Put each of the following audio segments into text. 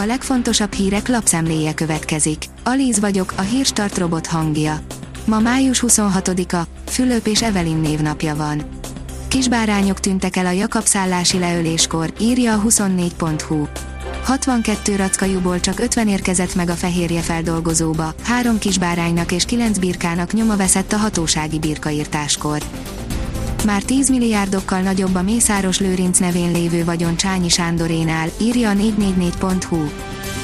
A legfontosabb hírek lapszemléje következik. Alíz vagyok, a hírstart robot hangja. Ma május 26-a, Fülöp és Evelin névnapja van. Kisbárányok tűntek el a Jakab szállási leöléskor, írja a 24.hu. 62 rackajuból csak 50 érkezett meg a fehérje feldolgozóba, három kisbáránynak és kilenc birkának nyoma veszett a hatósági birkaírtáskor. Már 10 milliárdokkal nagyobb a Mészáros Lőrinc nevén lévő vagyon Csányi Sándorénál, írja a 444.hu.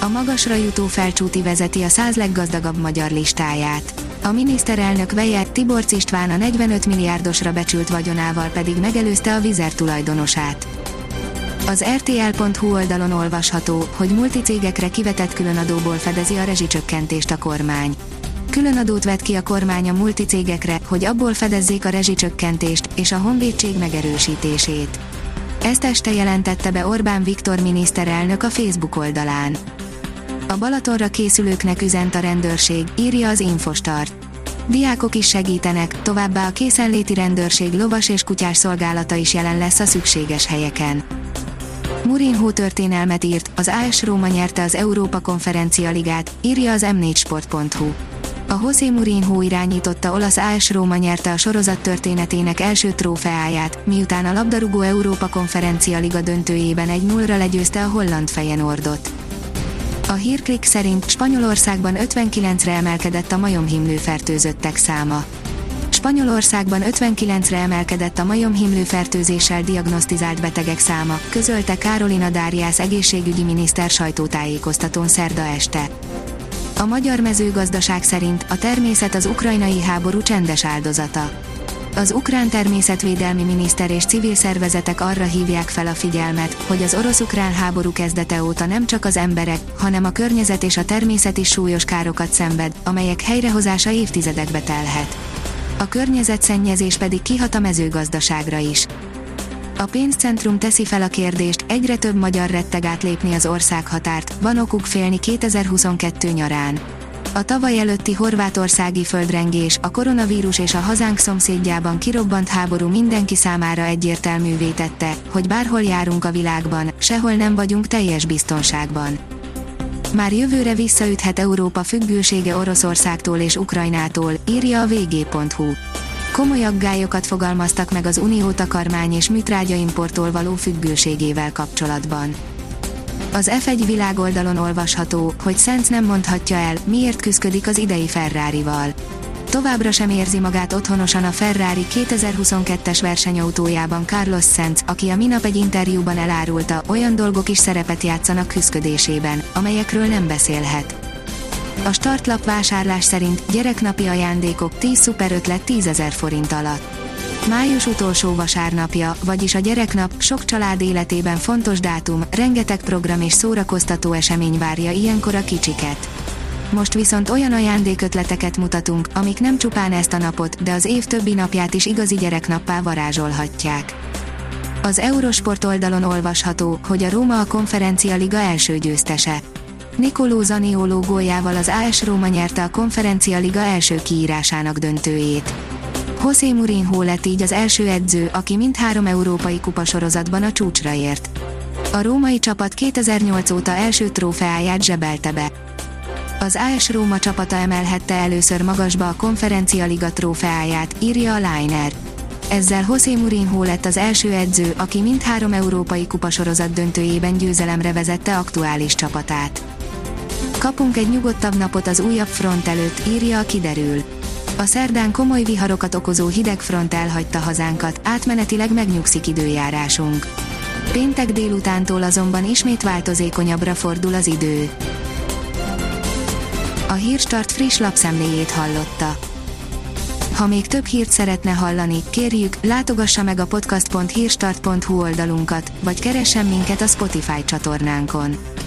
A magasra jutó felcsúti vezeti a 100 leggazdagabb magyar listáját. A miniszterelnök veje Tibor István a 45 milliárdosra becsült vagyonával pedig megelőzte a vizer tulajdonosát. Az RTL.hu oldalon olvasható, hogy multicégekre kivetett különadóból fedezi a rezsicsökkentést a kormány. Különadót vet ki a kormány a multicégekre, hogy abból fedezzék a rezsicsökkentést és a honvédség megerősítését. Ezt este jelentette be Orbán Viktor miniszterelnök a Facebook oldalán. A Balatonra készülőknek üzent a rendőrség, írja az Infostart. Diákok is segítenek, továbbá a készenléti rendőrség lovas és kutyás szolgálata is jelen lesz a szükséges helyeken. Murinho történelmet írt, az AS Róma nyerte az Európa Konferencia Ligát, írja az m4sport.hu. A José Mourinho irányította olasz AS Róma nyerte a sorozat történetének első trófeáját, miután a labdarúgó Európa Konferencia Liga döntőjében egy 0 legyőzte a holland Feyenoordot. A hírklik szerint Spanyolországban 59-re emelkedett a majomhimlő fertőzöttek száma. Spanyolországban 59-re emelkedett a majomhimlő fertőzéssel diagnosztizált betegek száma, közölte Károlina Dáriász egészségügyi miniszter sajtótájékoztatón szerda este. A magyar mezőgazdaság szerint a természet az ukrajnai háború csendes áldozata. Az ukrán természetvédelmi miniszter és civil szervezetek arra hívják fel a figyelmet, hogy az orosz-ukrán háború kezdete óta nem csak az emberek, hanem a környezet és a természet is súlyos károkat szenved, amelyek helyrehozása évtizedekbe telhet. A környezetszennyezés pedig kihat a mezőgazdaságra is. A pénzcentrum teszi fel a kérdést, egyre több magyar retteg átlépni az országhatárt, van okuk félni 2022 nyarán. A tavaly előtti horvátországi földrengés, a koronavírus és a hazánk szomszédjában kirobbant háború mindenki számára egyértelművé tette, hogy bárhol járunk a világban, sehol nem vagyunk teljes biztonságban. Már jövőre visszaüthet Európa függősége Oroszországtól és Ukrajnától, írja a vg.hu komoly aggályokat fogalmaztak meg az unió takarmány és műtrágyaimporttól való függőségével kapcsolatban. Az F1 világoldalon olvasható, hogy Sainz nem mondhatja el, miért küzdik az idei Ferrari-val. Továbbra sem érzi magát otthonosan a Ferrari 2022-es versenyautójában Carlos Sainz, aki a minap egy interjúban elárulta, olyan dolgok is szerepet játszanak küzdködésében, amelyekről nem beszélhet. A startlap vásárlás szerint gyereknapi ajándékok 10 szuper ötlet 10 ezer forint alatt. Május utolsó vasárnapja, vagyis a gyereknap, sok család életében fontos dátum, rengeteg program és szórakoztató esemény várja ilyenkor a kicsiket. Most viszont olyan ajándékötleteket mutatunk, amik nem csupán ezt a napot, de az év többi napját is igazi gyereknappá varázsolhatják. Az Eurosport oldalon olvasható, hogy a Róma a konferencia liga első győztese. Nicolò Zanioló góljával az AS Róma nyerte a konferencia liga első kiírásának döntőjét. José Mourinho lett így az első edző, aki mindhárom európai kupasorozatban a csúcsra ért. A római csapat 2008 óta első trófeáját zsebelte be. Az AS Róma csapata emelhette először magasba a konferencia liga trófeáját, írja a Liner. Ezzel José Mourinho lett az első edző, aki mindhárom európai kupasorozat döntőjében győzelemre vezette aktuális csapatát. Kapunk egy nyugodtabb napot az újabb front előtt, írja a kiderül. A szerdán komoly viharokat okozó hideg front elhagyta hazánkat, átmenetileg megnyugszik időjárásunk. Péntek délutántól azonban ismét változékonyabbra fordul az idő. A Hírstart friss lapszemléjét hallotta. Ha még több hírt szeretne hallani, kérjük, látogassa meg a podcast.hírstart.hu oldalunkat, vagy keressen minket a Spotify csatornánkon.